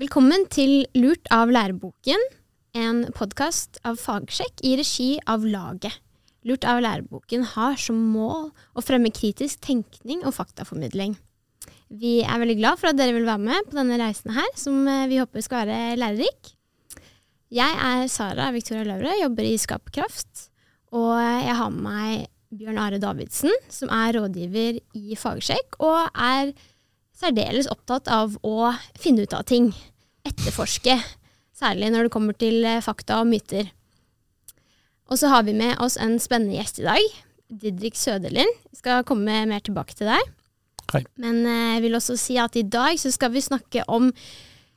Velkommen til Lurt av læreboken, en podkast av Fagsjekk i regi av Laget. Lurt av læreboken har som mål å fremme kritisk tenkning og faktaformidling. Vi er veldig glad for at dere vil være med på denne reisen her, som eh, vi håper skal være lærerik. Jeg er Sara Victoria Laure, jobber i Skapkraft. Og jeg har med meg Bjørn Are Davidsen, som er rådgiver i Fagsjekk, og er særdeles opptatt av å finne ut av ting. Etterforske. Særlig når det kommer til eh, fakta og myter. Og så har vi med oss en spennende gjest i dag. Didrik Søderlind. Vi skal komme mer tilbake til deg. Hei. Men eh, jeg vil også si at i dag så skal vi snakke om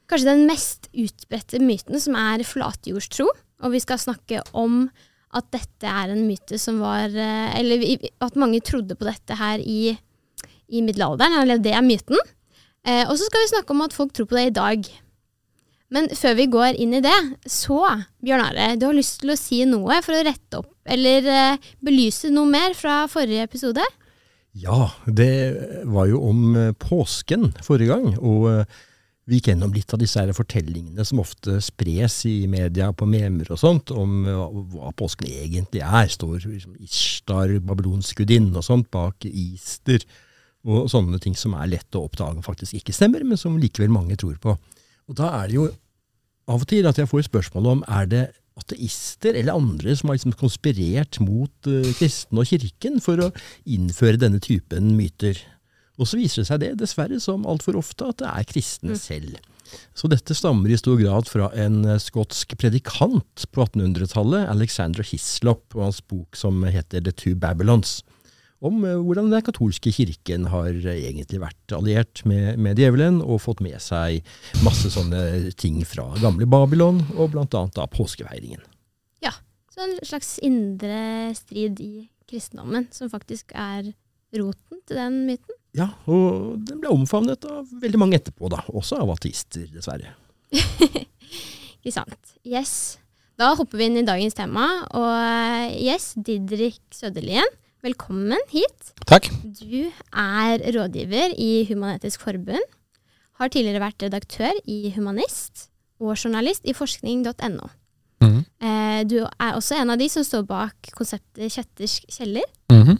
kanskje den mest utbredte myten, som er flatjordstro. Og vi skal snakke om at dette er en myte som var eh, Eller at mange trodde på dette her i, i middelalderen. Eller det er myten. Eh, og så skal vi snakke om at folk tror på det i dag. Men før vi går inn i det, så, Bjørn Are, du har lyst til å si noe for å rette opp eller eh, belyse noe mer fra forrige episode? Ja, det var jo om eh, påsken forrige gang, og eh, vi gikk gjennom litt av disse her fortellingene som ofte spres i media på memer og sånt, om hva påsken egentlig er. Står liksom Ishtar, babylonsk gudinne og sånt, bak Ister. og sånne ting som er lett å oppdage og faktisk ikke stemmer, men som likevel mange tror på. Og da er det jo av og til at jeg får spørsmål om er det ateister eller andre som har liksom konspirert mot uh, kristne og kirken for å innføre denne typen myter. Og så viser det seg det, dessverre, som altfor ofte, at det er kristne selv. Så dette stammer i stor grad fra en eh, skotsk predikant på 1800-tallet, Alexander Hislop, og hans bok som heter The Two Babylons, om eh, hvordan den katolske kirken har eh, egentlig vært alliert med, med djevelen og fått med seg masse sånne ting fra gamle Babylon, og annet da påskefeiringen. Så en slags indre strid i kristendommen, som faktisk er roten til den myten. Ja, og den ble omfavnet av veldig mange etterpå, da, også av ateister, dessverre. Ikke sant. Yes. Da hopper vi inn i dagens tema. Og eh, yes, Didrik Søderlien, velkommen hit. Takk. Du er rådgiver i Human-Etisk Forbund. Har tidligere vært redaktør i Humanist og journalist i forskning.no. Mhm. Eh, du er også en av de som står bak konseptet Kjetters kjeller. Mhm.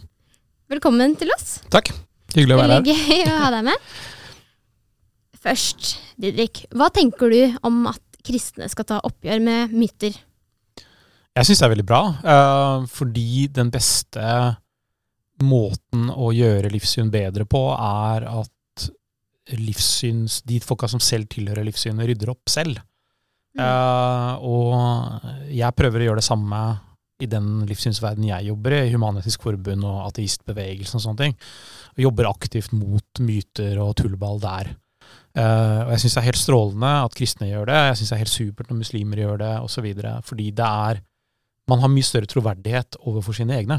Velkommen til oss. Takk. Hyggelig å være her. gøy å ha deg med. Først, Didrik. Hva tenker du om at kristne skal ta oppgjør med myter? Jeg syns det er veldig bra, eh, fordi den beste måten å gjøre livssyn bedre på, er at livssyns, de folka som selv tilhører livssynet, rydder opp selv. Mm. Uh, og jeg prøver å gjøre det samme i den livssynsverdenen jeg jobber i, Human-Etisk Forbund og ateistbevegelsen og sånne ting. Og jobber aktivt mot myter og tullball der. Uh, og jeg syns det er helt strålende at kristne gjør det, jeg syns det er helt supert når muslimer gjør det, osv. Fordi det er Man har mye større troverdighet overfor sine egne.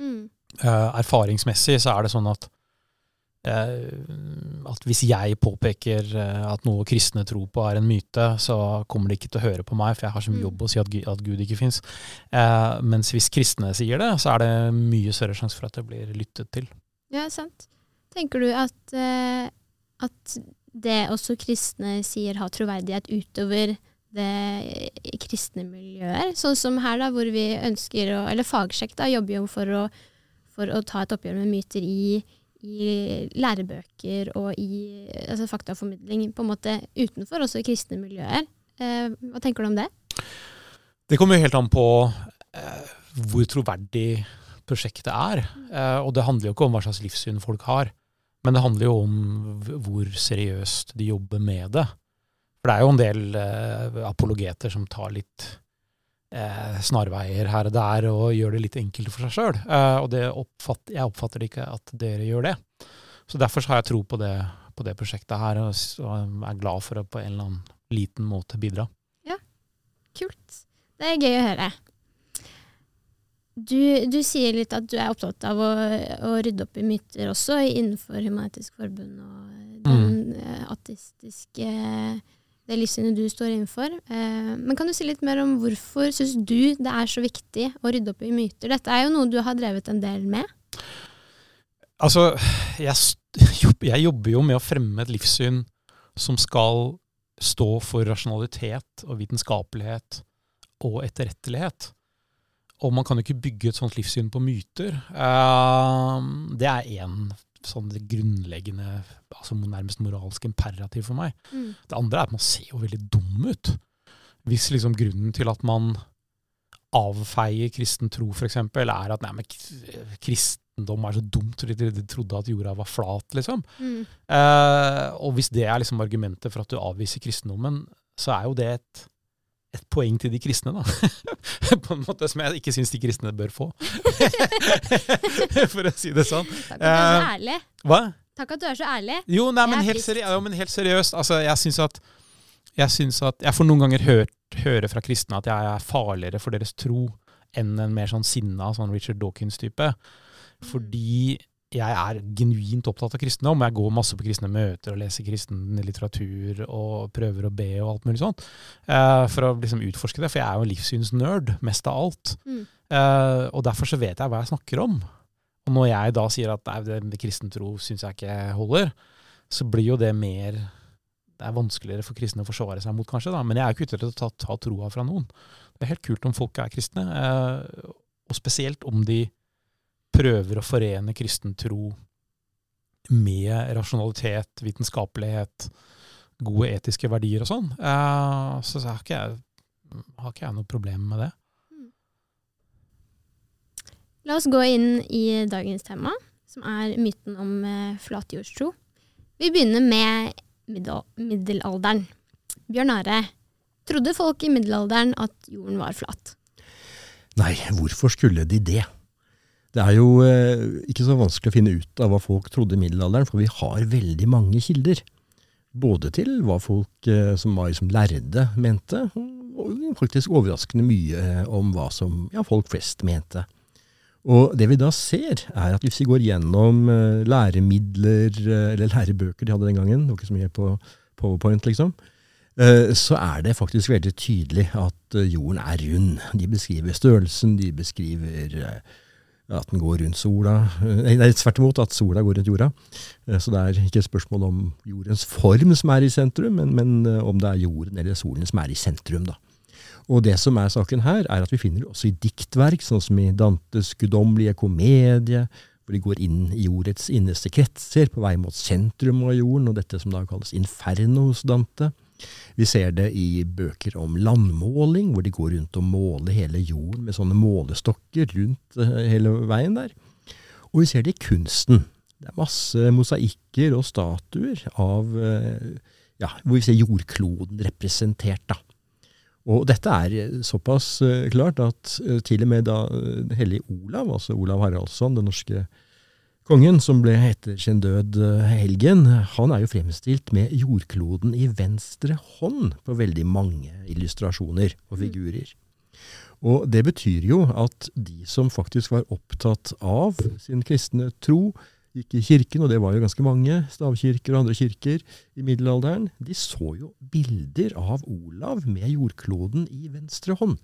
Mm. Eh, erfaringsmessig så er det sånn at eh, at hvis jeg påpeker eh, at noe kristne tror på er en myte, så kommer de ikke til å høre på meg, for jeg har så mye Mm. jobb å si at, Gud- at Gud ikke fins. Eh, mens hvis kristne sier det, så er det mye større sjanse for at det blir lyttet til. Ja, sant. Tenker du at, eh, at det også kristne sier har troverdighet utover det kristne miljøer? Sånn som her, da, hvor vi ønsker å Eller Fagsjekk da, jobber jo for å, for å ta et oppgjør med myter i, i lærebøker og i altså faktaformidling på en måte utenfor også kristne miljøer. Eh, hva tenker du om det? Det kommer jo helt an på eh, hvor troverdig prosjektet er. Eh, og det handler jo ikke om hva slags livssyn folk har, men det handler jo om hvor seriøst de jobber med det. For det er jo en del eh, apologeter som tar litt eh, snarveier her og der og gjør det litt enkelt for seg sjøl. Eh, og det oppfatt, jeg oppfatter ikke at dere gjør det. Så derfor så har jeg tro på det, på det prosjektet her, og, og er glad for å på en eller annen liten måte bidra. Ja, Kult. Det er gøy å høre. Du, du sier litt at du er opptatt av å, å rydde opp i myter også innenfor Human-Etisk Forbund og den eh, ateistiske det livssynet du står innenfor. Eh, men kan du si litt mer om hvorfor syns du det er så viktig å rydde opp i myter? Dette er jo noe du har drevet en del med. Altså, jeg, jeg jobber jo med å fremme et livssyn som skal stå for rasjonalitet og vitenskapelighet og etterrettelighet. Og man kan jo ikke bygge et sånt livssyn på myter. Eh, det er én sånn grunnleggende, altså nærmest moralsk imperativ for meg. Mm. Det andre er at man ser jo veldig dum ut. Hvis liksom grunnen til at man avfeier kristen tro, f.eks., er at nei, men kristendom er så dumt de de trodde at jorda var flat, liksom. Mm. Eh, og hvis det er liksom argumentet for at du avviser kristendommen, så er jo det et, et poeng til de kristne, da. På en måte som jeg ikke syns de kristne bør få. for å si det sånn. Takk at du er så Eh, ærlig. Hva? Takk at du er så ærlig. Jo, nei, men helt, seri jo, men helt seriøst. Altså, jeg syns at jeg, synes at jeg får noen ganger hørt, høre fra kristne at jeg er farligere for deres tro enn en mer sånn sinna sånn Richard Dawkins-type. Fordi jeg er genuint opptatt av kristendom. Jeg går masse på kristne møter og leser kristen litteratur og prøver å be og alt mulig sånt. Uh, for å liksom utforske det. For jeg er jo en livssynsnerd, mest av alt. Mm. Uh, og derfor så vet jeg hva jeg snakker om. Og når jeg da sier at nei, det med kristen tro syns jeg ikke holder, så blir jo det mer Det er vanskeligere for kristne å forsvare seg mot, kanskje. da, Men jeg er jo ikke ute etter å ta, ta troa fra noen. Det er helt kult om folk er kristne, uh, og spesielt om de prøver å forene kristen tro med rasjonalitet, vitenskapelighet, gode etiske verdier og sånn. Eh, så, så har ikke jeg har ikke jeg noe problem med det. La oss gå inn i dagens tema, som er myten om eh, flatjordstro. Vi begynner med middel middelalderen. Bjørn Are, trodde folk i middelalderen at jorden var flat? Nei, hvorfor skulle de det? Det er jo eh, ikke så vanskelig å finne ut av hva folk trodde i middelalderen, for vi har veldig mange kilder. Både til hva folk eh, som var liksom lærde mente, og faktisk overraskende mye om hva som ja, folk flest mente. Og det vi da ser, er at hvis vi går gjennom eh, læremidler, eh, eller lærebøker de hadde den gangen, det var ikke så mye på powerpoint, liksom, eh, så er det faktisk veldig tydelig at eh, jorden er rund. De beskriver størrelsen, de beskriver eh, at den går rundt sola. Nei, tvert imot, at sola går rundt jorda. Eh, Så det er ikke et spørsmål om jordens form som er i sentrum, men, men eh, om det er jorden eller solen som er i sentrum, da. Og det som er saken her, er at vi finner det også i diktverk, sånn som i Dantes guddommelige komedie, hvor de går inn i jordets innerste kretser, på vei mot sentrum av jorden, og dette som da kalles inferno hos Dante. Vi ser det i bøker om landmåling, hvor de går rundt og måler hele jorden med sånne målestokker rundt eh, hele veien der. Og vi ser det i kunsten. Det er masse mosaikker og statuer av eh, ja, hvor vi ser jordkloden representert. da. Og dette er eh, såpass klart at til og med da hellige Olav, altså Olav Haraldsson, den norske kongen, som ble etter sin død eh, helgen, han er jo fremstilt med jordkloden i venstre hånd på veldig mange illustrasjoner og figurer. Og det betyr jo at de som faktisk var opptatt av sin kristne tro, gikk i kirken, og det var jo ganske mange stavkirker og andre kirker i middelalderen, de så jo bilder av Olav med jordkloden i venstre hånd.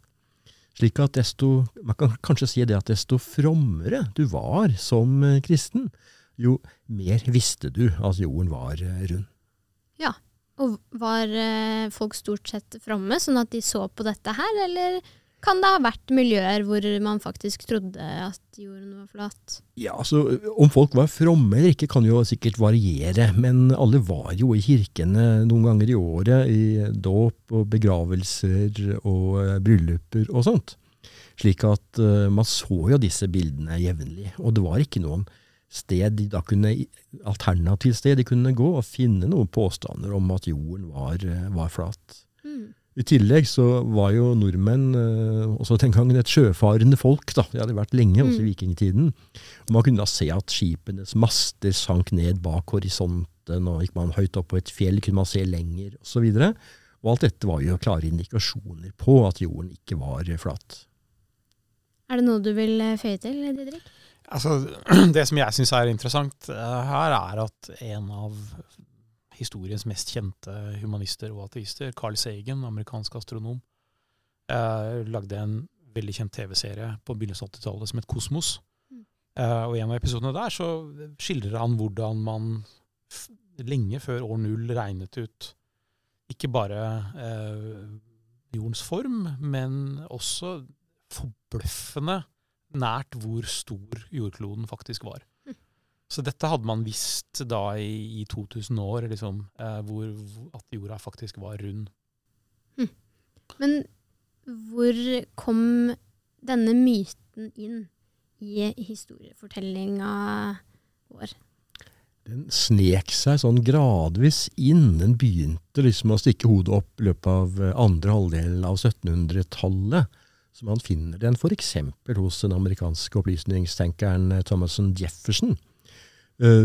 Slik at desto, man kan kanskje si det at desto frommere du var som eh, kristen, jo mer visste du at jorden var rund. Ja, Og var eh, folk stort sett fromme, sånn at de så på dette her, eller kan det ha vært miljøer hvor man faktisk trodde at jorden var flat? Ja, altså, Om folk var fromme eller ikke, kan jo sikkert variere. Men alle var jo i kirkene noen ganger i året, i dåp og begravelser og eh, brylluper og sånt. Slik at uh, man så jo disse bildene jevnlig. Og det var ikke noen sted de da kunne, alternativt sted de kunne gå og finne noen påstander om at jorden var, eh, var flat. I tillegg så var jo nordmenn eh, også den gangen et sjøfarende folk. da. Det hadde vært lenge, også i Mm. vikingtiden. Og Man kunne da se at skipenes master sank ned bak horisonten, og gikk man høyt opp på et fjell, kunne man se lenger, osv. Og, så og alt dette var jo klare indikasjoner på at jorden ikke var flat. Er det noe du vil eh, føye til, Didrik? Altså, det som jeg syns er interessant eh, her, er at en av historiens mest kjente humanister og ateister, Carl Sagan, amerikansk astronom, eh, lagde en veldig kjent TV-serie på begynnelsen av 80-tallet som het Kosmos. Mm. Eh, og i en av episodene der så skildrer han hvordan man lenge før år null regnet ut ikke bare eh, jordens form, men også forbløffende nært hvor stor jordkloden faktisk var. Så dette hadde man visst da i, i 2000 år, liksom, eh, hvor, at jorda faktisk var rund. Men hvor kom denne myten inn i historiefortellinga vår? Den snek seg sånn gradvis inn. Den begynte liksom å stikke hodet opp i løpet av eh, andre halvdel av 1700-tallet. Så man finner den f.eks. hos den amerikanske opplysningstenkeren eh, Thomason Jefferson,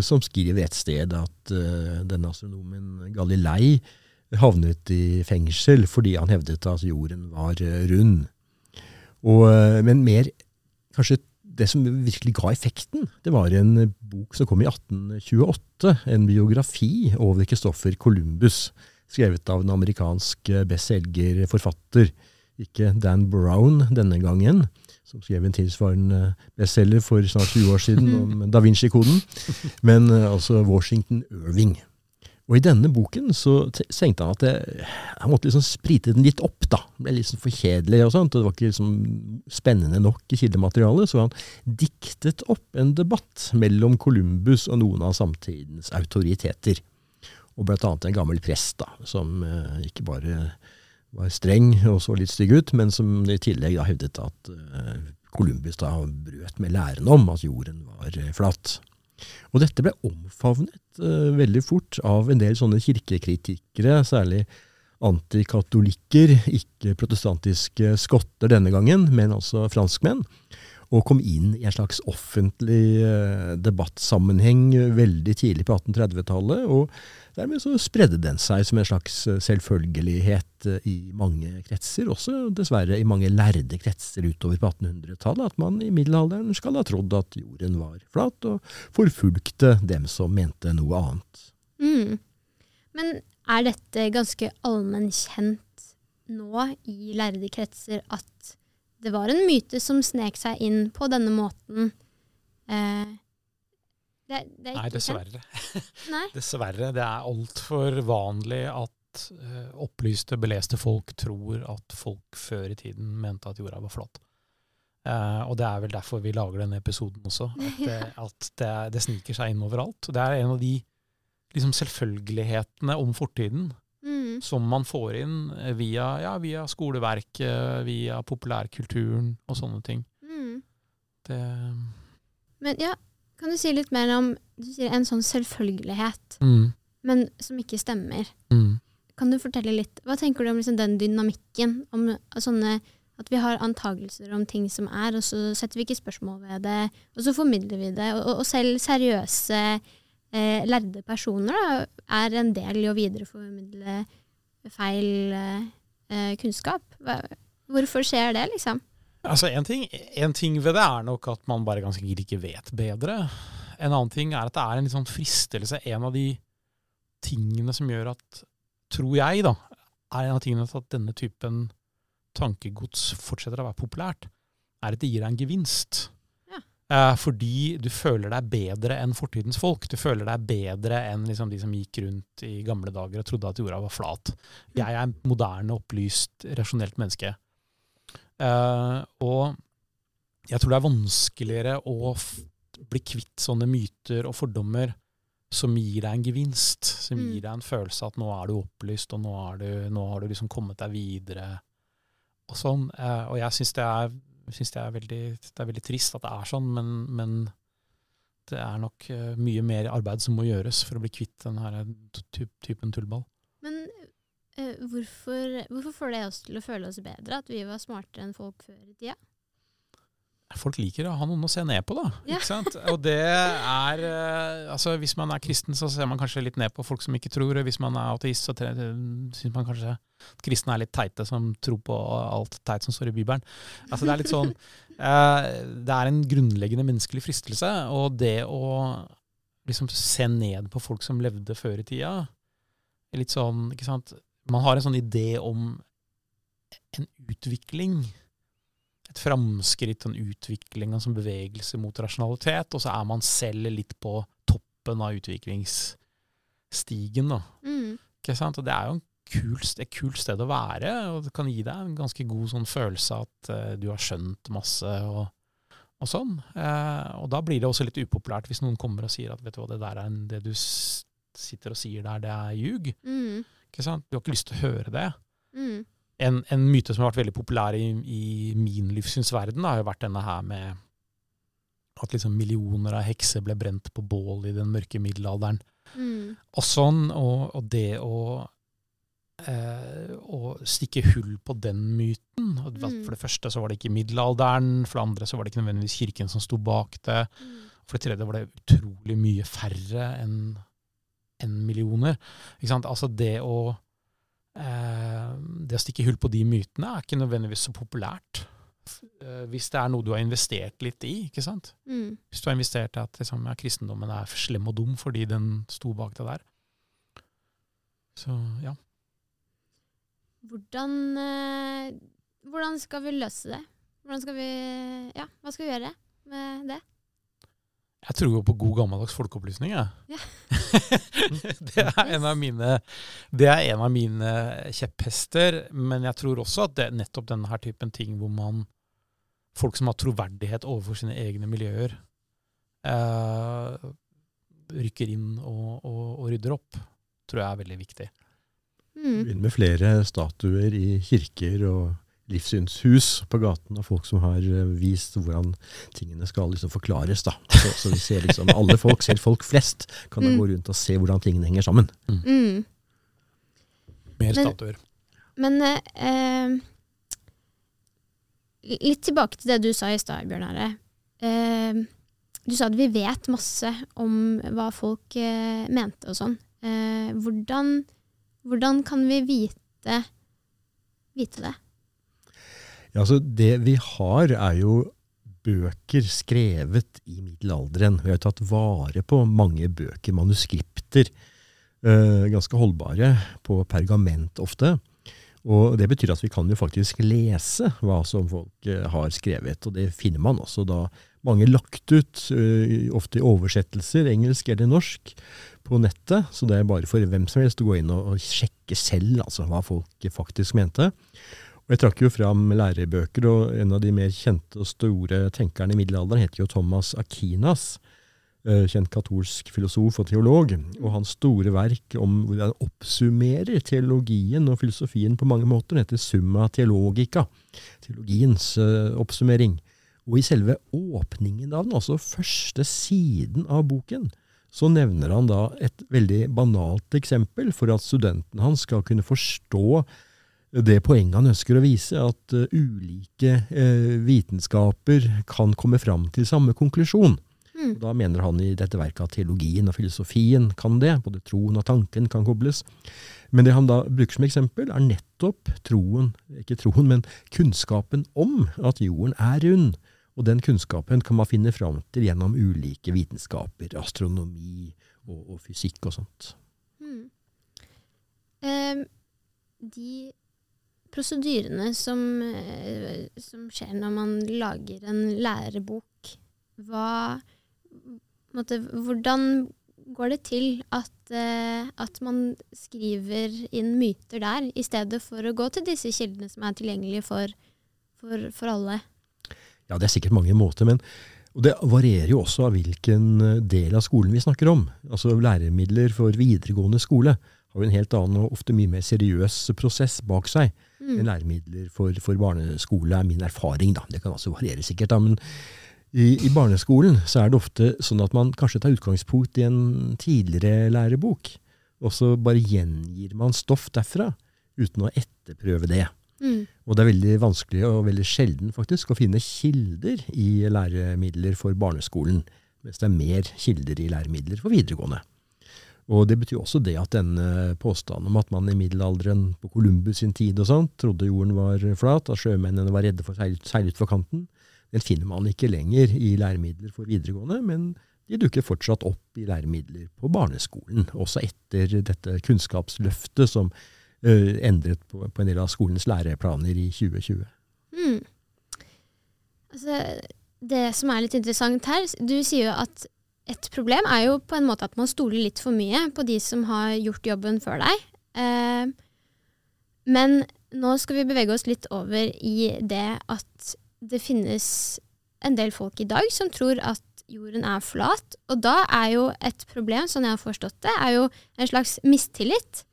som skriver et sted at eh, denne astronomen Galilei havnet i fengsel fordi han hevdet at jorden var eh, rund. Og, eh, men mer kanskje det som virkelig ga effekten, det var en eh, bok som kom i 1828. En biografi over Kristoffer Columbus, skrevet av en amerikansk eh, bestselgerforfatter. Ikke Dan Brown denne gangen, som skrev en tilsvarende bestselger for snart 20 år siden om Da Vinci-koden, men eh, altså Washington Irving. Og i denne boken så tenkte han at jeg, han måtte liksom sprite den litt opp. da. Det ble liksom for kjedelig og sånt, og det var ikke liksom spennende nok i kildematerialet. Så han diktet opp en debatt mellom Columbus og noen av samtidens autoriteter. Og blant annet en gammel prest, da, som eh, ikke bare var streng og så litt stygg ut, men som i tillegg da hevdet at eh, Columbus da brøt med læren om at jorden var eh, flat. Og dette ble omfavnet uh, veldig fort av en del sånne kirkekritikere, særlig antikatolikker, ikke protestantiske skotter denne gangen, men altså franskmenn, og kom inn i en slags offentlig eh, debattsammenheng veldig tidlig på 1830-tallet, og dermed så spredde den seg som en slags eh, selvfølgelighet eh, i mange kretser, også dessverre i mange lærde kretser utover på 1800-tallet, at man i middelalderen skal ha trodd at jorden var flat, og forfulgte dem som mente noe annet. Mm. Men er dette ganske allmennkjent nå i lærde kretser at det var en myte som snek seg inn på denne måten? Eh, det, det Nei, dessverre. Nei. Dessverre. Det er altfor vanlig at eh, opplyste, beleste folk tror at folk før i tiden mente at jorda var flat. Eh, og det er vel derfor vi lager denne episoden også. At, det, at det, det sniker seg inn overalt. Det er en av de liksom, selvfølgelighetene om fortiden Mm. som man får inn eh, via, ja, via skoleverket, via populærkulturen og sånne ting. Mm. Det, Men ja, kan du si litt mer om du sier en sånn selvfølgelighet, mm, men som ikke stemmer? mm. Kan du fortelle litt, Hva tenker du om liksom den dynamikken? Om sånne, at vi har antakelser om ting som er, og så setter vi ikke spørsmål ved det, og så formidler vi det. Og, og selv seriøse eh, lærde personer da, er en del i å videreformidle feil eh, kunnskap. Hvorfor skjer det, liksom? Altså, en ting, en ting ved det er nok at man bare ganske sikkert ikke vet bedre. En annen ting er at det er en litt sånn fristelse. En av de tingene som gjør at, tror jeg, da, er en av tingene at denne typen tankegods fortsetter å være populært, er at det gir deg en gevinst. Eh, fordi du føler deg bedre enn fortidens folk. Du føler deg bedre enn liksom, de som gikk rundt i gamle dager og trodde at jorda var flat. Jeg er moderne, opplyst, rasjonelt menneske. Eh, og jeg tror det er vanskeligere å bli kvitt sånne myter og fordommer som gir deg en gevinst. Som Mm. gir deg en følelse at nå er du opplyst, og nå, du, nå har du liksom kommet deg videre. Og sånn. Eh, og jeg syns det, er- synes det, det er veldig trist at det er sånn, men, men det er nok eh, mye mer arbeid som må gjøres for å bli kvitt denne typen tullball. Men uh, hvorfor, hvorfor får det oss til å føle oss bedre, at vi var smartere enn folk før i tida? Folk liker å ha noen å se ned på, da. Ja. Ikke sant? Og det er eh, altså Hvis man er kristen, så ser man kanskje litt ned på folk som ikke tror. og Hvis man er ateist, så syns man kanskje at kristne er litt teite som tror på alt teit som står i Bibelen. Altså Det er litt sånn eh, Det er en grunnleggende menneskelig fristelse. Og det å liksom se ned på folk som levde før i tida, litt sånn ikke sant? Man har en sånn idé om en utvikling et framskritt, en utvikling, en sånn bevegelse mot rasjonalitet, og så er man selv litt på toppen av utviklingsstigen. Da. Mm. Ikke sant? Og det er jo en kult, et kult sted å være, og det kan gi deg en ganske god sånn følelse at uh, du har skjønt masse og, og sånn. Uh, og da blir det også litt upopulært hvis noen kommer og sier at vet du hva, det der er en, det du sitter og sier der, det er ljug. Mm. Ikke sant? Du har ikke lyst til å høre det. Mm. En, en, myte som har vært veldig populær i, i min livssynsverden, har jo vært denne her med at liksom millioner av hekser ble brent på bål i den mørke middelalderen. Mm. Og sånn, og, og det å, eh, å stikke hull på den myten mm. For det første så var det ikke middelalderen, for det andre så var det ikke nødvendigvis kirken som sto bak det. Mm. For det tredje var det utrolig mye færre enn en millioner. Altså det å, det å stikke hull på de mytene er ikke nødvendigvis så populært. Eh, hvis det er noe du har investert litt i. ikke sant? Mm. Hvis du har investert i at liksom, ja, kristendommen er slem og dum fordi den sto bak det der. Så ja. Hvordan, eh, hvordan skal vi løse det? Hvordan skal vi Ja, hva skal vi gjøre med det? Jeg tror jo på god gammeldags folkeopplysning, jeg. Ja. det, er en av mine, det er en av mine kjepphester. Men jeg tror også at det er nettopp denne her typen ting hvor man Folk som har troverdighet overfor sine egne miljøer, eh, rykker inn og, og, og, rydder opp, tror jeg er veldig viktig. Mm. Begynner med flere statuer i kirker og livssynshus på gaten av folk som har eh, vist hvordan tingene skal liksom forklares. da. Så, så, vi ser liksom, alle folk, selv folk flest, kan da mm. gå rundt og se hvordan tingene henger sammen. Mm. Mm. Mer statuer. Men, men eh, litt tilbake til det du sa i stad, Bjørn Are. Eh, du sa at vi vet masse om hva folk eh, mente og sånn. Eh, hvordan, hvordan kan vi vite, vite det? Ja, altså Det vi har, er jo bøker skrevet i middelalderen. Vi har tatt vare på mange bøker, manuskripter. Øh, ganske holdbare, på pergament ofte. Og Det betyr at vi kan jo faktisk lese hva som folk øh, har skrevet. Og det finner man også da mange lagt ut, øh, ofte i oversettelser, engelsk eller norsk, på nettet. Så det er bare for hvem som helst å gå inn og, og sjekke selv altså, hva folk faktisk mente. Og Jeg trakk jo fram lærebøker, og en av de mer kjente og store tenkerne i middelalderen heter jo Thomas Akinas, eh, kjent katolsk filosof og teolog. Og hans store verk om hvor han oppsummerer teologien og filosofien på mange måter, heter Summa Theologica, teologiens uh, oppsummering. Og i selve åpningen av den, altså første siden av boken, så nevner han da et veldig banalt eksempel for at studenten hans skal kunne forstå det poenget han ønsker å vise, at uh, ulike uh, vitenskaper kan komme fram til samme konklusjon. Mm. Da mener han i dette verket at teologien og filosofien kan det. Både troen og tanken kan kobles. Men det han da bruker som eksempel, er nettopp troen, ikke troen, men kunnskapen om at jorden er rund. Og den kunnskapen kan man finne fram til gjennom ulike vitenskaper, astronomi og, og fysikk og sånt. Mm. Um, de prosedyrene som, eh, som, skjer når man lager en lærebok, hva måtte, Hvordan går det til at, eh, at, man skriver inn myter der, i stedet for å gå til disse kildene som er tilgjengelige for, for, for alle? Ja, det er sikkert mange måter, men Det varierer jo også av hvilken del av skolen vi snakker om. Altså Læremidler for videregående skole har jo en helt annen og ofte mye mer seriøs prosess bak seg mm. læremidler for, for, barneskole, er min erfaring. da. Det kan også variere sikkert. da, men i, i, barneskolen så er det ofte sånn at man kanskje tar utgangspunkt i en tidligere lærebok, og så bare gjengir man stoff derfra, uten å etterprøve det. Mm. Og det er veldig vanskelig og veldig sjelden faktisk å finne kilder i læremidler for barneskolen, mens det er mer kilder i læremidler for videregående. Og Det betyr også det at denne påstanden om at man i middelalderen på Columbus sin tid og sånt, trodde jorden var flat, at sjømennene var redde for å seile utfor kanten, den finner man ikke lenger i læremidler for videregående, men de dukker fortsatt opp i læremidler på barneskolen, også etter dette kunnskapsløftet som uh, endret på, på, en del av skolens læreplaner i 2020. Mm. Altså, det som er litt interessant her, du sier jo at et problem er jo på en måte at man stoler litt for mye på de som har gjort jobben før deg. Eh, Men nå skal vi bevege oss litt over i det at det finnes en del folk i dag som tror at jorden er flat. Og da er jo et problem, sånn jeg har forstått det, er jo en slags mistillit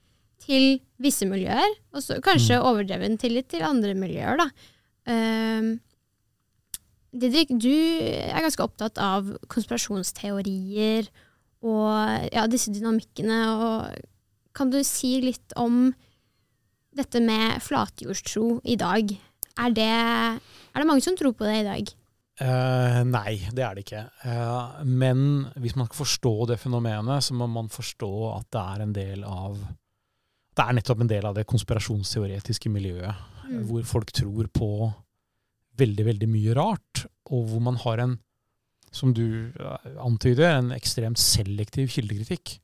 til visse miljøer, og så kanskje Mm. overdreven tillit til andre miljøer, da. Um, Didrik, du er ganske opptatt av konspirasjonsteorier og ja, disse dynamikkene. Og kan du si litt om dette med flatjordstro i dag? Er det, er det mange som tror på det i dag? Uh, nei, det er det ikke. Uh, men hvis man skal forstå det fenomenet, så må man forstå at det er en del av Det er nettopp en del av det konspirasjonsteoretiske miljøet, Mm. hvor folk tror på veldig, veldig mye rart, og hvor man har en, som du antyder, en ekstremt selektiv kildekritikk.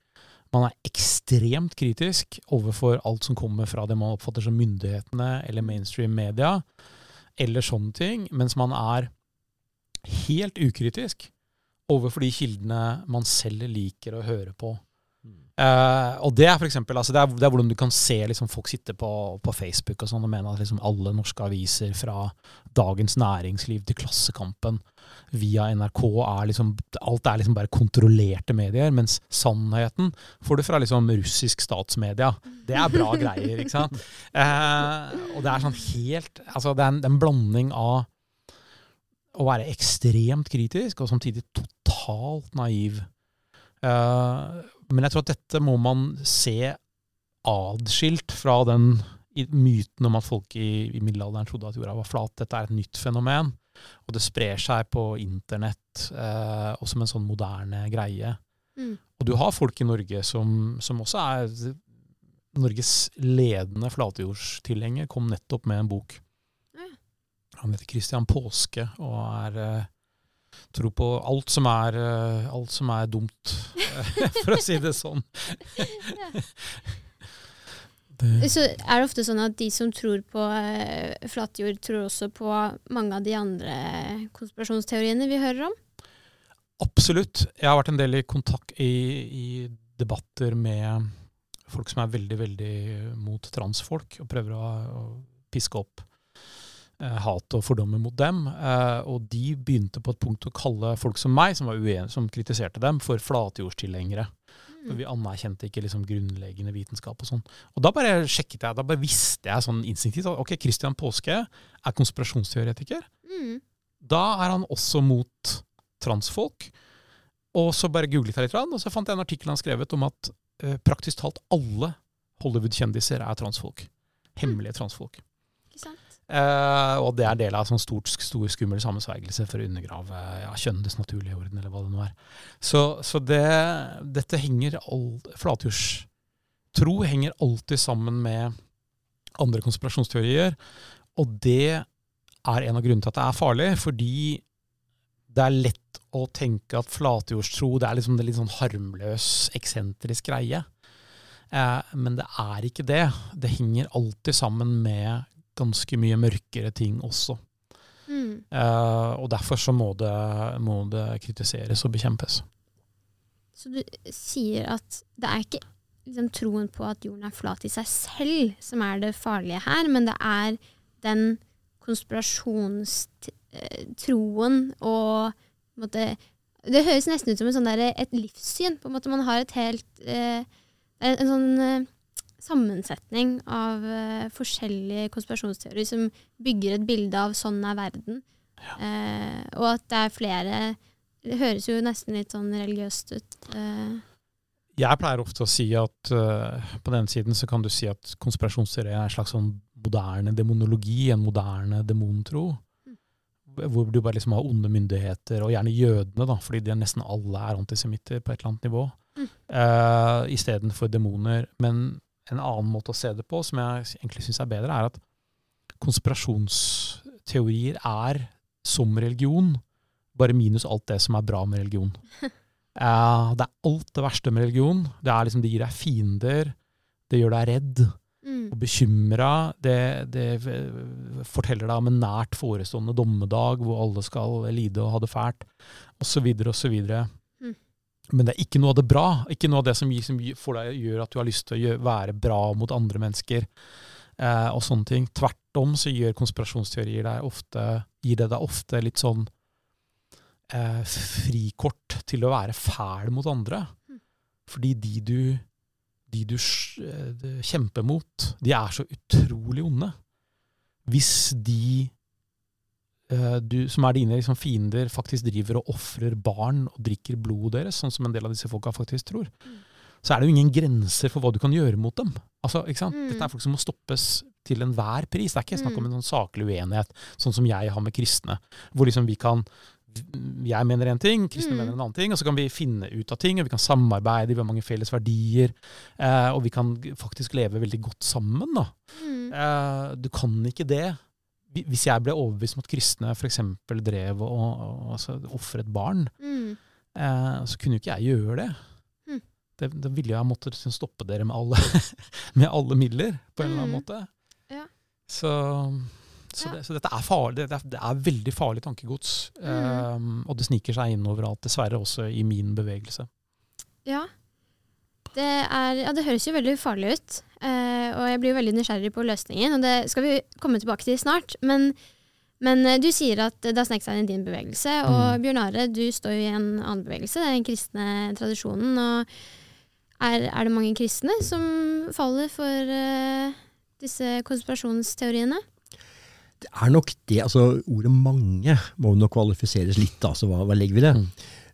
Man er ekstremt kritisk overfor alt som kommer fra det man oppfatter som myndighetene eller mainstream media, eller sånne ting, mens man er helt ukritisk overfor de kildene man selv liker å høre på. Eh, og det er for eksempel, altså det, er, det er hvordan du kan se liksom, folk sitte på, på Facebook og sånn og mene at liksom, alle norske aviser fra Dagens Næringsliv til Klassekampen via NRK er liksom Alt er liksom bare kontrollerte medier, mens sannheten får du fra liksom russisk statsmedia. Det er bra greier, ikke sant? Uh, og det er sånn helt Altså, det er en, en blanding av å være ekstremt kritisk og samtidig totalt naiv. Eh, men jeg tror at dette må man se adskilt fra den myten om at folk i, i middelalderen trodde at jorda var flat. Dette er et nytt fenomen, og det sprer seg på internett eh, og som en sånn moderne greie. Mm. Og du har folk i Norge som, som også er Norges ledende flatjordstilhenger, kom nettopp med en bok. Mm. Han heter Christian Påske og er eh, tror på alt som er, eh, alt som er dumt, for å si det sånn. Det, Så er det ofte sånn at de som tror på eh, flatjord, tror også på mange av de andre konspirasjonsteoriene vi hører om? absolutt. Jeg har vært en del i kontakt i, i debatter med folk som er veldig, veldig mot transfolk, og prøver å, å piske opp eh, hat og fordommer mot dem. Eh, og de begynte på et punkt å kalle folk som meg, som var uenige, som kritiserte dem, for flatjordstilhengere. For vi anerkjente ikke liksom grunnleggende vitenskap og sånn. Og da bare sjekket jeg, da bare visste jeg sånn instinktivt at ok, Christian Påske er konspirasjonsteoretiker. Mm. Da er han også mot transfolk. Og så bare googlet jeg litt, og så fant jeg en artikkel han skrevet om at eh, praktisk talt alle Hollywood-kjendiser er transfolk. Hemmelige transfolk. Ikke sant? Eh, og det er del av sånn stort, stor skummel sammensvergelse for å undergrave ja, kjønnenes naturlige orden, eller hva det nå er. Så, så det, dette henger Flatjordstro henger alltid sammen med andre konspirasjonsteorier, og det er en av grunnene til at det er farlig, fordi det er lett å tenke at flatjordstro det er liksom det litt sånn harmløs, eksentrisk greie. Eh, men det er ikke det. Det henger alltid sammen med ganske mye mørkere ting også. Mm. Uh, og derfor så må det, må det kritiseres og bekjempes. Så du sier at det er ikke liksom, troen på at jorden er flat i seg selv som er det farlige her, men det er den konspirasjonstroen og måtte, Det høres nesten ut som en sånn et livssyn. på en måte Man har et helt eh, en, en sånn eh, sammensetning av uh, forskjellige konspirasjonsteorier som bygger et bilde av sånn er verden. Eh, og at det er flere Det høres jo nesten litt sånn religiøst ut. Uh. Jeg pleier ofte å si at på den siden så kan du si at konspirasjonsteori er en slags sånn moderne demonologi, en moderne demontro. Hvor du bare liksom har onde myndigheter, og gjerne jødene, da, fordi de nesten alle er antisemitter på et eller annet nivå, Mm. uh, istedenfor demoner. Men en annen måte å se det på, som jeg egentlig syns er bedre, er at konspirasjonsteorier er som religion, bare minus alt det som er bra med religion. Uh, det er alt det verste med religion. Det, er liksom, det gir deg fiender, det gjør deg redd mm. og bekymra. Det, det forteller deg om en nært forestående dommedag hvor alle skal lide og ha det fælt, osv., osv. Mm. Men det er ikke noe av det bra. Ikke noe av det som, gir, som får deg, gjør at du har lyst til å gjøre, være bra mot andre mennesker. eh, og sånne ting. Tvert om så gjør konspirasjonsteorier deg ofte, gir det deg ofte litt sånn eh, frikort til å være fæl mot andre. Mm. Fordi de du, de du eh, kjemper mot, de er så utrolig onde. Hvis de du, som er dine liksom, fiender, faktisk driver og ofrer barn og drikker blodet deres, sånn som en del av disse folka faktisk tror, Mm. så er det jo ingen grenser for hva du kan gjøre mot dem. Altså? Mm. Dette er folk som må stoppes til enhver pris. Det er ikke snakk om en sånn saklig uenighet, sånn som jeg har med kristne. Hvor liksom vi kan Jeg mener en ting, kristne Mm. mener en annen ting, og så kan vi finne ut av ting, og vi kan samarbeide, vi har mange felles verdier, eh, og vi kan faktisk leve veldig godt sammen. da. Mm. Eh, du kan ikke det. Hvi- Hvis jeg ble overbevist om at kristne f.eks. drev og, og altså, ofret barn, Mm. eh, så kunne jo ikke jeg gjøre det. Mm. det. Da ville jeg måttet liksom stoppe dere med alle, med alle midler, på en eller annen Mm. måte. Ja. Så, så, Ja. det, så dette er farlig. Det er, det er veldig farlig tankegods. Mm. Eh, og det sniker seg inn overalt, dessverre også i min bevegelse. Ja. Det, er, ja, det høres jo veldig farlig ut, eh, og jeg blir jo veldig nysgjerrig på løsningen. Og det skal vi komme tilbake til snart. Men, men eh, du sier at det har sneket seg inn i din bevegelse, og Mm. Bjørn Are, du står jo i en annen bevegelse, den kristne tradisjonen. Og er, er det mange kristne som faller for uh, disse konspirasjonsteoriene? Det er nok det. altså Ordet 'mange' må nok kvalifiseres litt. da, så hva, hva legger vi i det? Mm.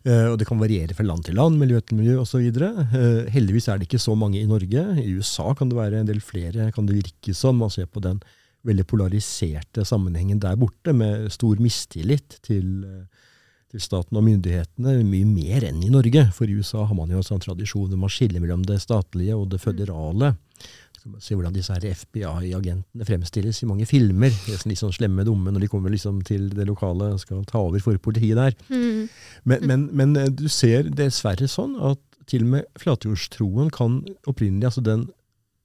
Eh, og Det kan variere fra land til land, miljø til miljø osv. Uh, heldigvis er det ikke så mange i Norge. I USA kan det være en del flere, kan det virke som. Man ser på den veldig polariserte sammenhengen der borte, med stor mistillit til, eh, til staten og myndighetene. Mye mer enn i Norge. For i USA har man jo en sånn tradisjon hvor man skiller mellom det statlige og det føderale. Se hvordan disse FBI-agentene fremstilles i mange filmer. Er sånn litt sånn slemme dumme når de kommer liksom til det lokale og skal ta over for politiet der. Mm. Men, men, men eh, du ser dessverre sånn at til og med flatjordstroen kan opprinnelig altså den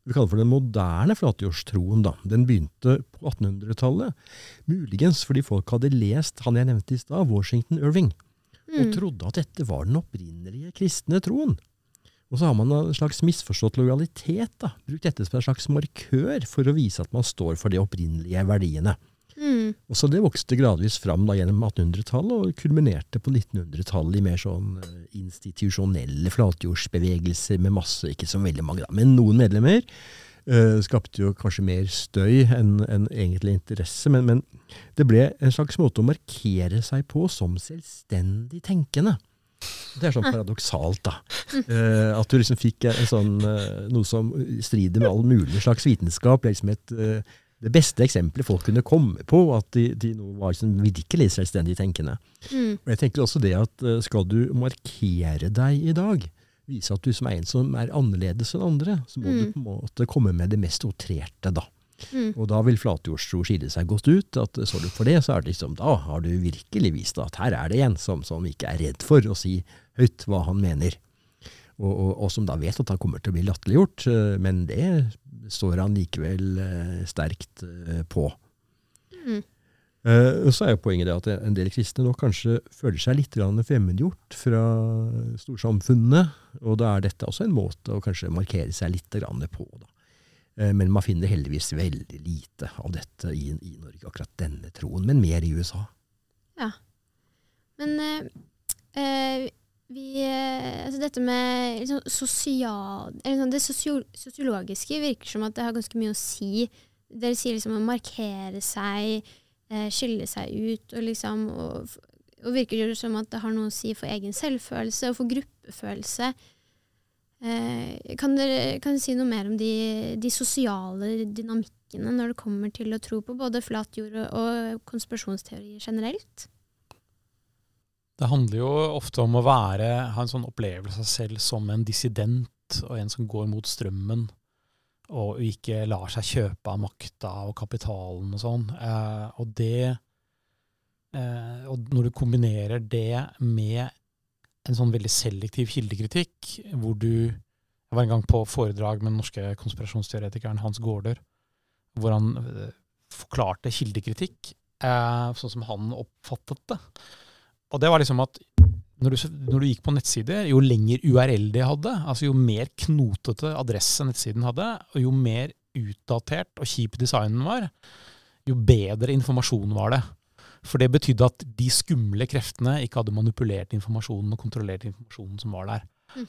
vi kaller for den moderne flatjordstroen. da. Den begynte på 1800-tallet. Muligens fordi folk hadde lest han jeg nevnte i stad, Washington Irving, og Mm. trodde at dette var den opprinnelige kristne troen. Og så har man en slags misforstått lojalitet. da. Brukt dette som en slags markør for å vise at man står for de opprinnelige verdiene. Mm. Og så Det vokste gradvis fram da gjennom 1800-tallet og kulminerte på 1900-tallet i mer sånn eh, institusjonelle flatjordsbevegelser med masse, ikke så veldig mange, da, men noen medlemmer. Uh, skapte jo kanskje mer støy enn en egentlig interesse, men, men det ble en slags måte å markere seg på som selvstendig tenkende. Det er sånn paradoksalt, da. Uh, at du liksom fikk en sånn, uh, noe som strider med all mulig slags vitenskap. Det er liksom et, uh, det beste eksempelet folk kunne komme på, at de, de var liksom virkelig selvstendig tenkende. Mm. Og jeg tenker også det at skal du markere deg i dag, vise at du som er en som er annerledes enn andre, så må du Mm. på en måte komme med det mest outrerte, da. Mm. Og da vil flatjordstro skille seg godt ut. at Så du for det, så er det liksom, da har du virkelig vist at her er det en som, som ikke er redd for å si høyt hva han mener. Og, og, og som da vet at han kommer til å bli latterliggjort, eh, men det står han likevel eh, sterkt eh, på. Mm. Så er jo poenget det at en del kristne nok kanskje føler seg litt fremmedgjort fra storsamfunnet, og da er dette også en måte å kanskje markere seg litt på. Da. Eh, Men man finner heldigvis veldig lite av dette i, i Norge, akkurat denne troen, men mer i USA. Men eh, eh, vi, altså dette med liksom sosial, sånn, Det sosio sosiologiske virker som at det har ganske mye å si. Dere sier liksom å markere seg, skille seg ut, og liksom og, og virker det som at det har noe å si for egen selvfølelse og for gruppefølelse. Eh, kan, dere, kan si noe mer om de, de sosiale dynamikkene når det kommer til å tro på både flat jord og konspirasjonsteorier generelt? Det handler jo ofte om å være, ha en sånn opplevelse av seg selv som en dissident, og en som går mot strømmen, og ikke lar seg kjøpe av makta og kapitalen og sånn. Eh, og det eh, Og når du kombinerer det med en sånn veldig selektiv kildekritikk, hvor du Jeg var en gang på foredrag med den norske konspirasjonsteoretikeren Hans Gaarder, hvor han eh, forklarte kildekritikk eh, sånn som han oppfattet det. Og det var liksom at når du, når du gikk på nettsider, jo lenger URL de hadde, altså jo mer knotete adresse nettsiden hadde, og jo mer utdatert og kjip designen var, jo bedre informasjonen var det. For det betydde at de skumle kreftene ikke hadde manipulert informasjonen og kontrollert informasjonen som var der. Mm.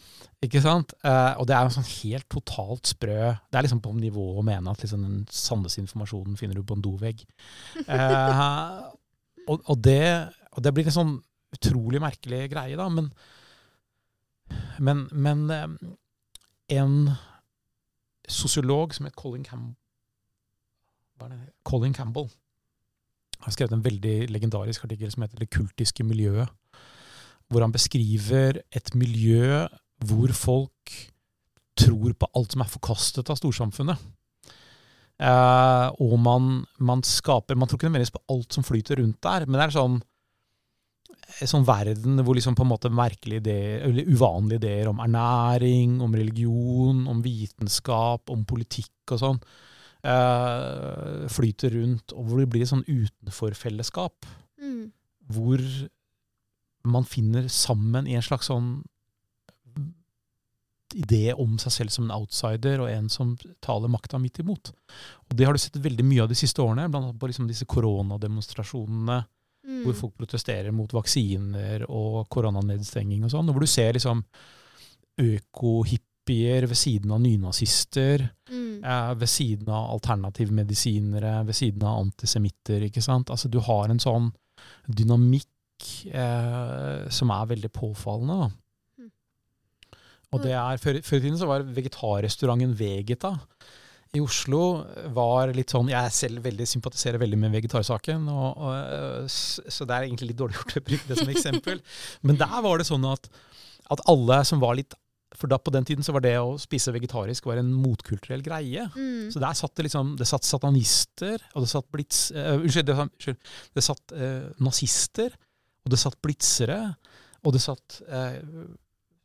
Ikke sant? Eh, og det er jo sånn helt totalt sprø Det er liksom på nivå å mene at liksom den sanneste informasjonen finner du på en dovegg. Eh, og, og, det, og det blir en sånn utrolig merkelig greie, da. Men, men, men eh, en sosiolog som het Colin, Campbell Colin Campbell har skrevet en veldig legendarisk artikkel som heter 'Det kultiske miljøet'. Hvor han beskriver et miljø hvor folk tror på alt som er forkastet av storsamfunnet. Eh, og man, man, skaper Man tror ikke nødvendigvis på alt som flyter rundt der, men det er sånn en sånn verden hvor liksom på en måte merkelige ideer, eller uvanlige ideer om ernæring, om religion, om vitenskap, om politikk og sånn, eh, flyter rundt, og hvor det blir et sånn utenforfellesskap. Mm. Hvor man finner sammen i en slags sånn idé om seg selv som en outsider og en som taler makta midt imot. Og Det har du sett veldig mye av de siste årene, annet på liksom disse koronademonstrasjonene Mm. hvor folk protesterer mot vaksiner og koronanedstenging og sånn. og Hvor du ser liksom økohippier ved siden av nynazister, Mm. Eh, ved siden av alternativmedisinere, ved siden av antisemitter. ikke sant? Altså Du har en sånn dynamikk eh, som er veldig påfallende. da. Mm. Og det er, Før, før i tiden så var vegetarrestauranten Vegeta i Oslo var litt sånn Jeg selv veldig, sympatiserer veldig med vegetarsaken, og, og, så det er egentlig litt dårlig gjort å bruke det som eksempel. Men der var det sånn at, at alle som var litt For da på den tiden så var det å spise vegetarisk var en motkulturell greie. Mm. Så der satt det liksom Det satt satanister, og det satt blitz... Uh, unnskyld, det, unnskyld, det satt uh, nazister, og det satt blitzere, og det satt uh,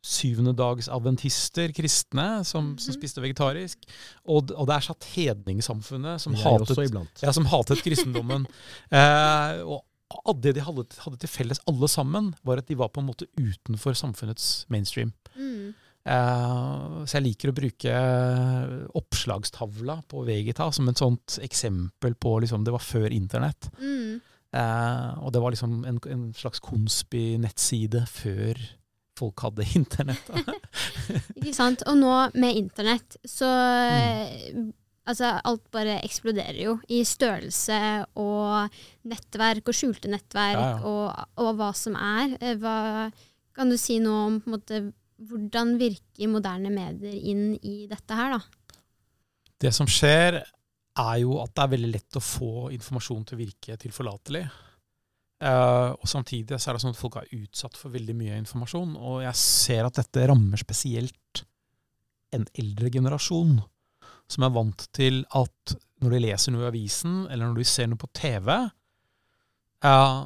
syvendedagsadventister, kristne, som, som Mhm. spiste vegetarisk. Og, og der satt hedningssamfunnet, som hatet, ja, som hatet kristendommen. eh, og det de hadde, hadde til felles, alle sammen, var at de var på en måte utenfor samfunnets mainstream. Mm. Eh, så jeg liker å bruke oppslagstavla på Vegeta som et sånt eksempel på liksom, Det var før internett. Mm. Eh, og det var liksom en, en slags konspi-nettside før folk hadde internett. Ikke sant? Og nå med internett, så Mm. Altså, alt bare eksploderer jo i størrelse og nettverk og skjulte nettverk Ja, ja. Og, og hva som er. Eh, Hva, kan du si noe om på en måte, hvordan virker moderne medier inn i dette her, da? Det som skjer, er jo at det er veldig lett å få informasjon til å virke tilforlatelig. Uh, og samtidig så er det sånn at folk er utsatt for veldig mye informasjon. Og jeg ser at dette rammer spesielt en eldre generasjon, som er vant til at når de leser noe i avisen, eller når de ser noe på TV, eh,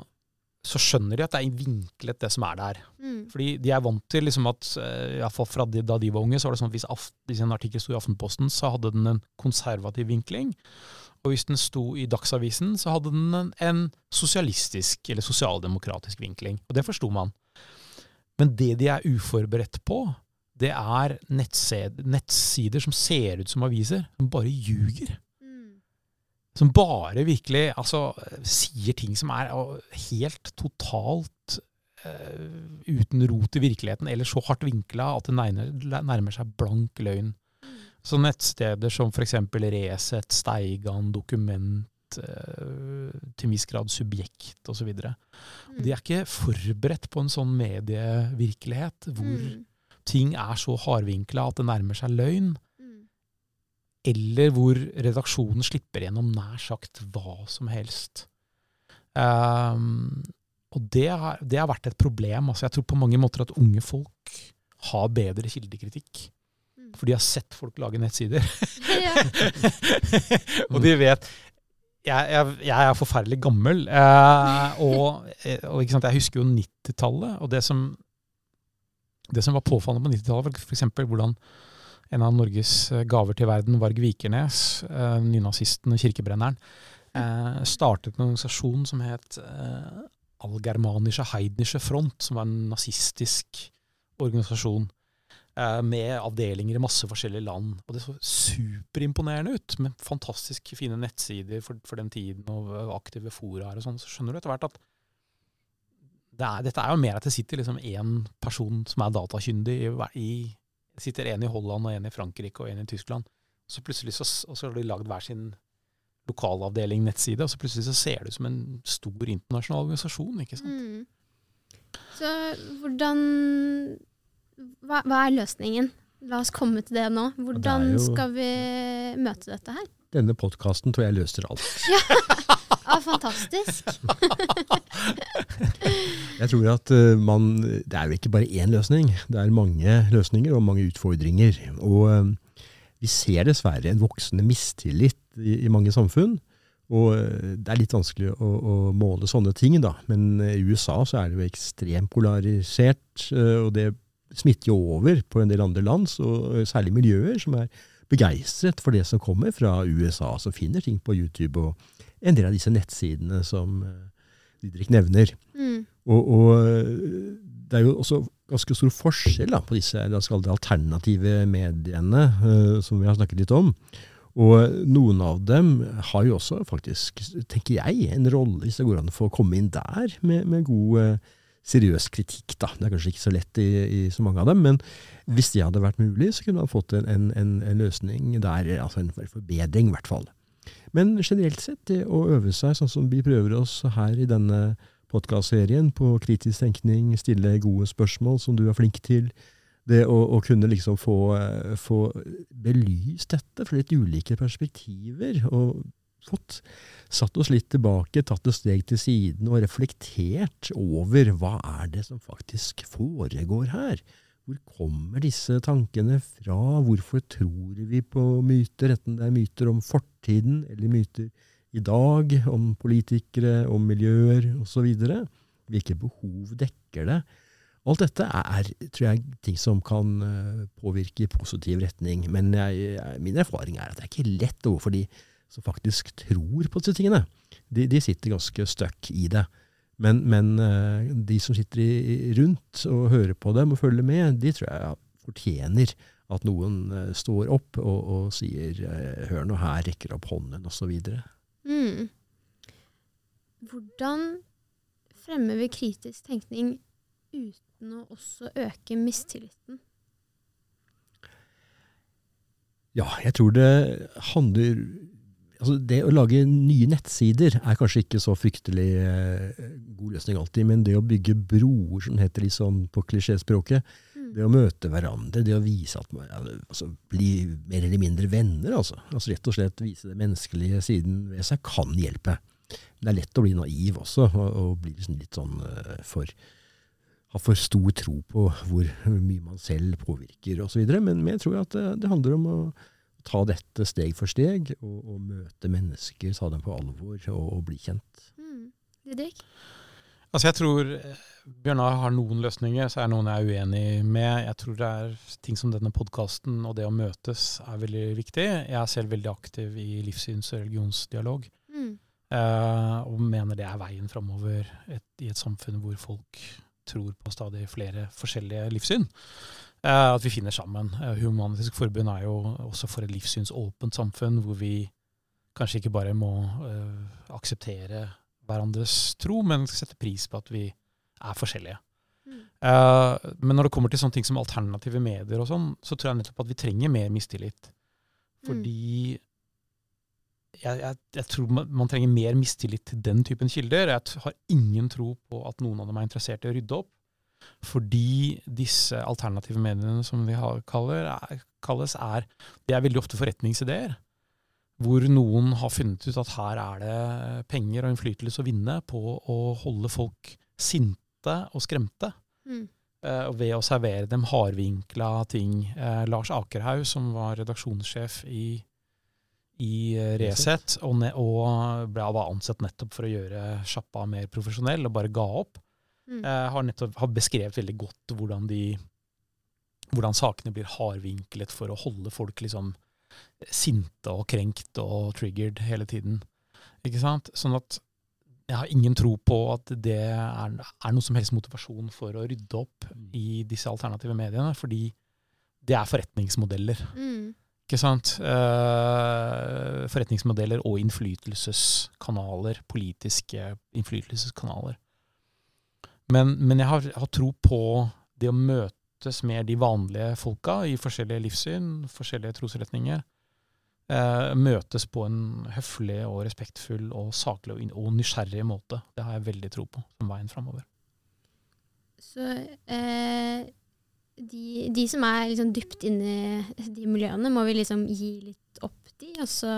så skjønner de at det er vinklet, det som er der. Mm. Fordi de er vant til liksom at ja, hvert fall fra de, da de var unge, så var det sånn at hvis, Aft, hvis en artikkel sto i Aftenposten, så hadde den en konservativ vinkling. Og hvis den sto i Dagsavisen, så hadde den en, en sosialistisk eller sosialdemokratisk vinkling. Og det forsto man. Men det de er uforberedt på, det er nettsider, nettsider som ser ut som aviser, som bare ljuger. Mm. Som bare virkelig altså, sier ting som er helt totalt uh, uten rot i virkeligheten, eller så hardt vinkla at det nærmer, nærmer seg blank løgn. Mm. Så nettsteder som f.eks. Resett, Steigan, Dokument, eh, til en viss grad Subjekt osv. Mm. De er ikke forberedt på en sånn medievirkelighet hvor Mm. ting er så hardvinkla at det nærmer seg løgn Mm. Eller hvor redaksjonen slipper gjennom nær sagt hva som helst. Um, og det har, det har vært et problem. Altså, jeg tror på mange måter at unge folk har bedre kildekritikk. Mm. For de har sett folk lage nettsider. Og de vet jeg, jeg, jeg er forferdelig gammel, eh, og, og ikke sant, jeg husker jo 90-tallet. Og det som, det som var påfallende på 90-tallet, var f.eks. hvordan en av Norges eh, gaver til verden, Varg Vikernes, eh, nynazisten og kirkebrenneren, eh, startet en organisasjon som het eh, Allgermanische Heidnische Front, som var en nazistisk organisasjon. eh, med avdelinger i masse forskjellige land. Og det så superimponerende ut, med fantastisk fine nettsider for, for den tiden og aktive foraer og sånn. Så skjønner du etter hvert at det er, dette er jo mer at det sitter liksom én person som er datakyndig i, i sitter en i Holland og en i Frankrike og en i Tyskland. Så plutselig så, og så har de lagd hver sin lokalavdeling nettside, og så plutselig så ser det ut som en stor internasjonal organisasjon. ikke sant? Mm. Så hvordan hva, hva, er løsningen? La oss komme til det nå. Hvordan det jo, skal vi møte dette her? Denne podkasten tror jeg løser alt. ja, Fantastisk. jeg tror at uh, man Det er jo ikke bare én løsning. Det er mange løsninger og mange utfordringer. Og uh, vi ser dessverre en voksende mistillit i, i mange samfunn. Og uh, det er litt vanskelig å, å, måle sånne ting, da. Men i USA så er det jo ekstremt polarisert. og det smitter jo over på en del andre land, og særlig miljøer som er begeistret for det som kommer fra USA, som finner ting på YouTube og en del av disse nettsidene som eh, Didrik nevner. Mm. Og, og, eh, det er jo også ganske stor forskjell da, på disse alternative mediene uh, som vi har snakket litt om. Og noen av dem har jo også faktisk, tenker jeg, en rolle, hvis det går an å få komme inn der med, med god uh, seriøs kritikk. da. Det er kanskje ikke så lett i, i, så mange av dem, men hvis det hadde vært mulig, så kunne man fått en, en, en løsning der, altså en forbedring i hvert fall. Men generelt sett, det å øve seg sånn som vi prøver oss her i denne podkastserien, på kritisk tenkning, stille gode spørsmål som du er flink til, det å, å kunne liksom få, få, belyst dette fra litt ulike perspektiver, og fått satt oss litt tilbake, tatt et steg til siden og reflektert over hva er det som faktisk foregår her? Hvor kommer disse tankene fra? Hvorfor tror vi på myter, enten det er myter om fortiden eller myter i dag, om politikere, om miljøer osv.? Hvilke behov dekker det? Alt dette er, tror jeg, ting som kan eh, påvirke i positiv retning. Men jeg, min erfaring er at det er ikke lett overfor de som faktisk tror på disse tingene. De, de sitter ganske stuck i det. Men, men uh, de som sitter i, rundt og hører på dem og følger med, de tror jeg fortjener at noen uh, står opp og, og sier uh, 'hør nå her', rekker opp hånden osv. Mm. Hvordan fremmer vi kritisk tenkning uten å også øke mistilliten? Ja, jeg tror det handler altså Det å lage nye nettsider er kanskje ikke så fryktelig eh, god løsning alltid, men det å bygge broer, som heter sånn på klisjéspråket, mm. det å møte hverandre, det å vise at man altså, bli mer eller mindre venner, altså. altså. Rett og slett vise det menneskelige siden ved seg kan hjelpe. Men det er lett å bli naiv også, og, og bli liksom litt sånn uh, for ha for stor tro på hvor mye man selv påvirker osv. Men, men jeg tror at det, det handler om å ta dette steg for steg, og, og møte mennesker, ta dem på alvor og, og bli kjent. Mm. Didrik? Altså jeg tror eh, Bjørnar har noen løsninger, så er det noen jeg er uenig med. Jeg tror det er ting som denne podkasten og det å møtes er veldig viktig. Jeg er selv veldig aktiv i livssyns- og religionsdialog. Mm. Eh, og mener det er veien framover i et samfunn hvor folk tror på stadig flere forskjellige livssyn. Eh, at vi finner sammen. Humanitisk Human-Etisk Forbund er jo også for et livssynsåpent samfunn, hvor vi kanskje ikke bare må uh, akseptere hverandres tro, men sette pris på at vi er forskjellige. Mm. Men når det kommer til sånne ting som alternative medier og sånn, så tror jeg nettopp at vi trenger mer mistillit. Fordi mm. jeg, jeg, jeg, tror man, man, trenger mer mistillit til den typen kilder. Jeg har ingen tro på at noen av dem er interessert i å rydde opp. Fordi disse alternative mediene, som vi kaller, er, kalles, er Det er veldig ofte forretningsideer. Hvor noen har funnet ut at her er det penger og innflytelse å vinne på å holde folk sinte og skremte. Mm. Uh, ved å servere dem hardvinkla ting. Uh, Lars Akerhaug, som var redaksjonssjef i, i uh, Resett, og, og ble, var ansett nettopp for å gjøre sjappa mer profesjonell, og bare ga opp. Mm. Eh, har nettopp har beskrevet veldig godt hvordan, de, hvordan sakene blir hardvinklet for å holde folk liksom sinte og krenkt og triggered hele tiden. Ikke sant? Sånn at jeg har ingen tro på at det er, er noe som helst motivasjon for å rydde opp mm. i disse alternative mediene. Fordi det er forretningsmodeller. Mm. Ikke sant? Eh, forretningsmodeller og innflytelseskanaler. Politiske innflytelseskanaler. Men, men jeg har, har tro på det å møtes med de vanlige folka i forskjellige livssyn, forskjellige trosretninger. Eh, møtes på en høflig og respektfull og saklig og, og nysgjerrig måte. Det har jeg veldig tro på som veien framover. Så eh, de, de som er liksom dypt inne i de miljøene, må vi liksom gi litt opp de, og så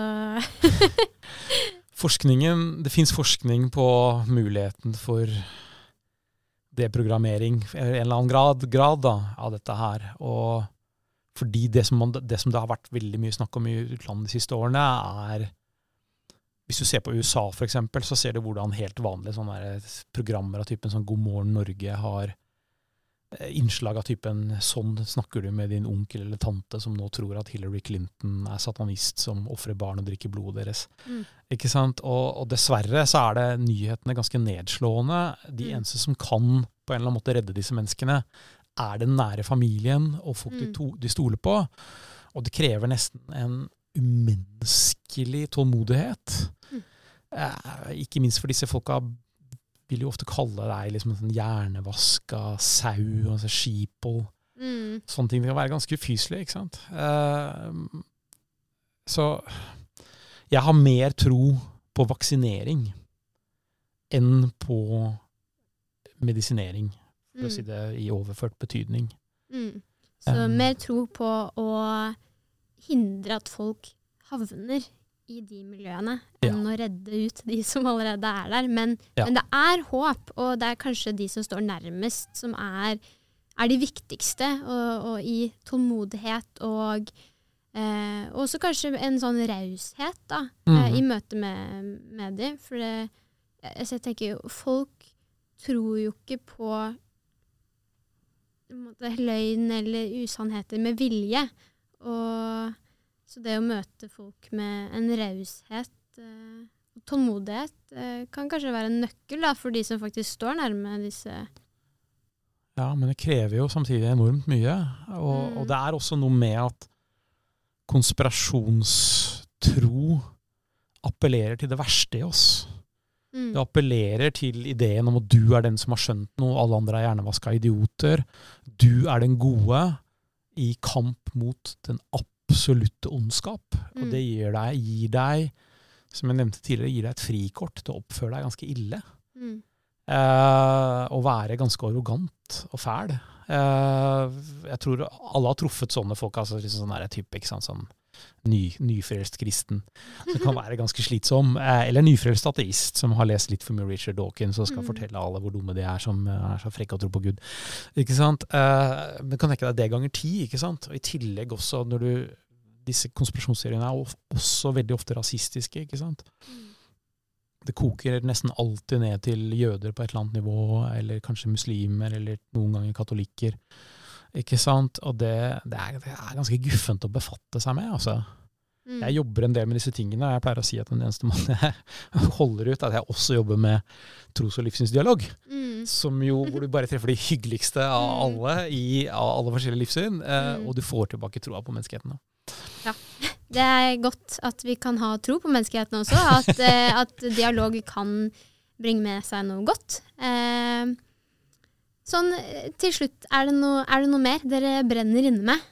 Forskningen, Det fins forskning på muligheten for deprogrammering i en eller annen grad, grad da, av dette her. Og fordi det som, man, det som det har vært veldig mye snakk om i utlandet de siste årene, er Hvis du ser på USA, eksempel, så ser du hvordan helt vanlige programmer av typen sånn God morgen Norge har eh, innslag av typen sånn snakker du med din onkel eller tante som nå tror at Hillary Clinton er satanist som ofrer barn og drikker blodet deres. Mm. Ikke sant? Og, og dessverre så er det nyhetene ganske nedslående. De Mm. eneste som kan på en eller annen måte redde disse menneskene, er den nære familien og folk de, Mm. to, de stoler på. Og det krever nesten en umenneskelig tålmodighet. Mm. Eh, ikke minst for disse folka vil jo ofte kalle deg liksom en sånn hjernevaska sau, altså sheeple. mm. Sånne ting kan være ganske ufyselig, ikke sant. Uh, så jeg har mer tro på vaksinering enn på medisinering, for å si Mm. det i overført betydning. Mm. Så Um, mer tro på å hindre at folk havner i de miljøene, Ja. enn å redde ut de som allerede er der. Men, Ja. men det er håp, og det er kanskje de som står nærmest, som er, er de viktigste. Og, og i tålmodighet og eh, også kanskje en sånn raushet da, eh, i Mhm. møte med, med de. For det, altså, jeg tenker jo, folk tror jo ikke på måte, løgn eller usannheter med vilje. Og, så det å møte folk med en raushet eh, og tålmodighet eh, kan kanskje være en nøkkel da, for de som faktisk står nærme disse Ja, men det krever jo samtidig enormt mye. Og, Mm. og det er også noe med at konspirasjonstro appellerer til det verste i oss. mm, Det appellerer til ideen om at du er den som har skjønt noe, alle andre er hjernevaska idioter. Du er den gode i kamp mot den absolutte ondskap. Og Mm. det gir deg, gir deg, som jeg nevnte tidligere, gir deg et frikort til å oppføre deg ganske ille. mm, Eh, og være ganske arrogant og fæl. Eh, jeg tror alle har truffet sånne folk. altså liksom sånn der type, ikke sant, sånn ny, nyfrelst kristen, som kan være ganske slitsom. Eh, eller nyfrelst ateist, som har lest litt for mye Richard Dawkins og skal Mm. fortelle alle hvor dumme de er som eh, er så frekke og tror på Gud. Ikke sant? Eh, men kan tenke deg det ganger ti, ikke sant? Og i tillegg også når du Disse konspirasjonsseriene er også veldig ofte rasistiske, ikke sant? mm, det koker nesten alltid ned til jøder på et eller annet nivå, eller kanskje muslimer, eller noen ganger katolikker. Ikke sant? Og det, det, er, det er ganske guffent å befatte seg med, altså. mm. Jeg jobber en del med disse tingene, og jeg pleier å si at den eneste måten jeg holder ut, er at jeg også jobber med tros- og livssynsdialog. Mm. Som jo, hvor du bare treffer de hyggeligste av Mm. alle i av alle forskjellige livssyn, eh, Mm. og du får tilbake troa på menneskeheten. Ja. Det er godt at vi kan ha tro på menneskeheten også. At, eh, at dialog kan bringe med seg noe godt. Eh, sånn eh, til slutt, er det, noe, er det noe mer dere brenner inne med?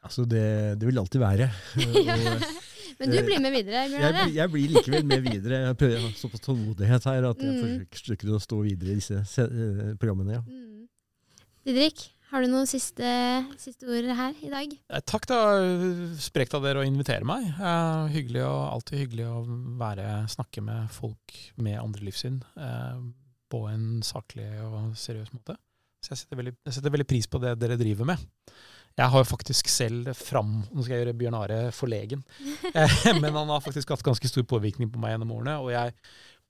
Altså det, det vil alltid være. Og Men du blir med videre, jeg, Bjørn Are. blir- jeg blir likevel med videre. Jeg prøver å ha såpass tålmodighet her at jeg Mm. forsøker å stå videre i disse eh, programmene. ja. Mm. Didrik, har du noen siste, siste ord her i dag? Eh, Takk, da. Sprekt av dere å invitere meg. Eh, hyggelig og, alltid hyggelig å være, snakke med folk med andre livssyn eh, på en saklig og seriøs måte. Så jeg setter, veldig, jeg setter veldig pris på det dere driver med. Jeg har jo faktisk selv fram Nå skal jeg gjøre Bjørn Are forlegen, eh, men han har faktisk hatt ganske stor påvirkning på meg gjennom årene. Og jeg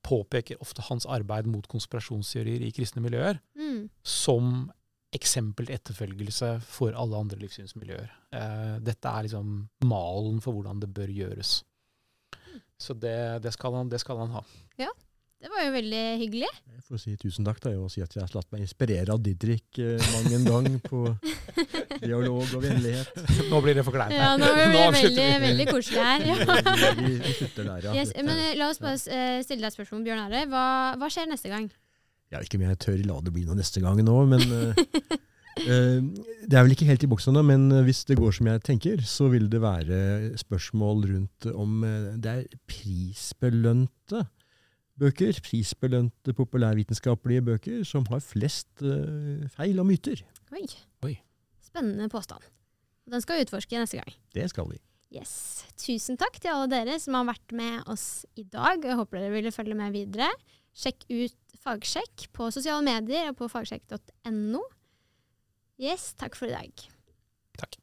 påpeker ofte hans arbeid mot konspirasjonsteorier i kristne miljøer Mm. som eksempel til etterfølgelse for alle andre livssynsmiljøer. Eh, dette er liksom malen for hvordan det bør gjøres. Så det, det, skal, han, det skal han ha. Det var jo veldig hyggelig. Jeg får si tusen takk da, og si at jeg har latt meg inspirere av Didrik eh, mang en gang på dialog og vennlighet. Nå blir det for kleint Ja, nå blir det veldig, veldig koselig her. Ja. Vi, vi slutter der, ja. Yes, men eh, la oss bare eh, stille deg et spørsmål, Bjørn Are. Hva, hva skjer neste gang? Ja, ikke om jeg tør la det bli noe neste gang nå, men eh, Det er vel ikke helt i boksen ennå, men hvis det går som jeg tenker, så vil det være spørsmål rundt om det er prisbelønte bøker, prisbelønte populærvitenskapelige bøker, som har flest uh, feil og myter. Oi. Oi. Spennende påstand. Den skal vi utforske neste gang. Det skal vi. Yes. Tusen takk til alle dere som har vært med oss i dag. Jeg håper dere ville følge med videre. Sjekk ut Fagsjekk på sosiale medier og på fagsjekk.no. Yes, takk for i dag. Takk.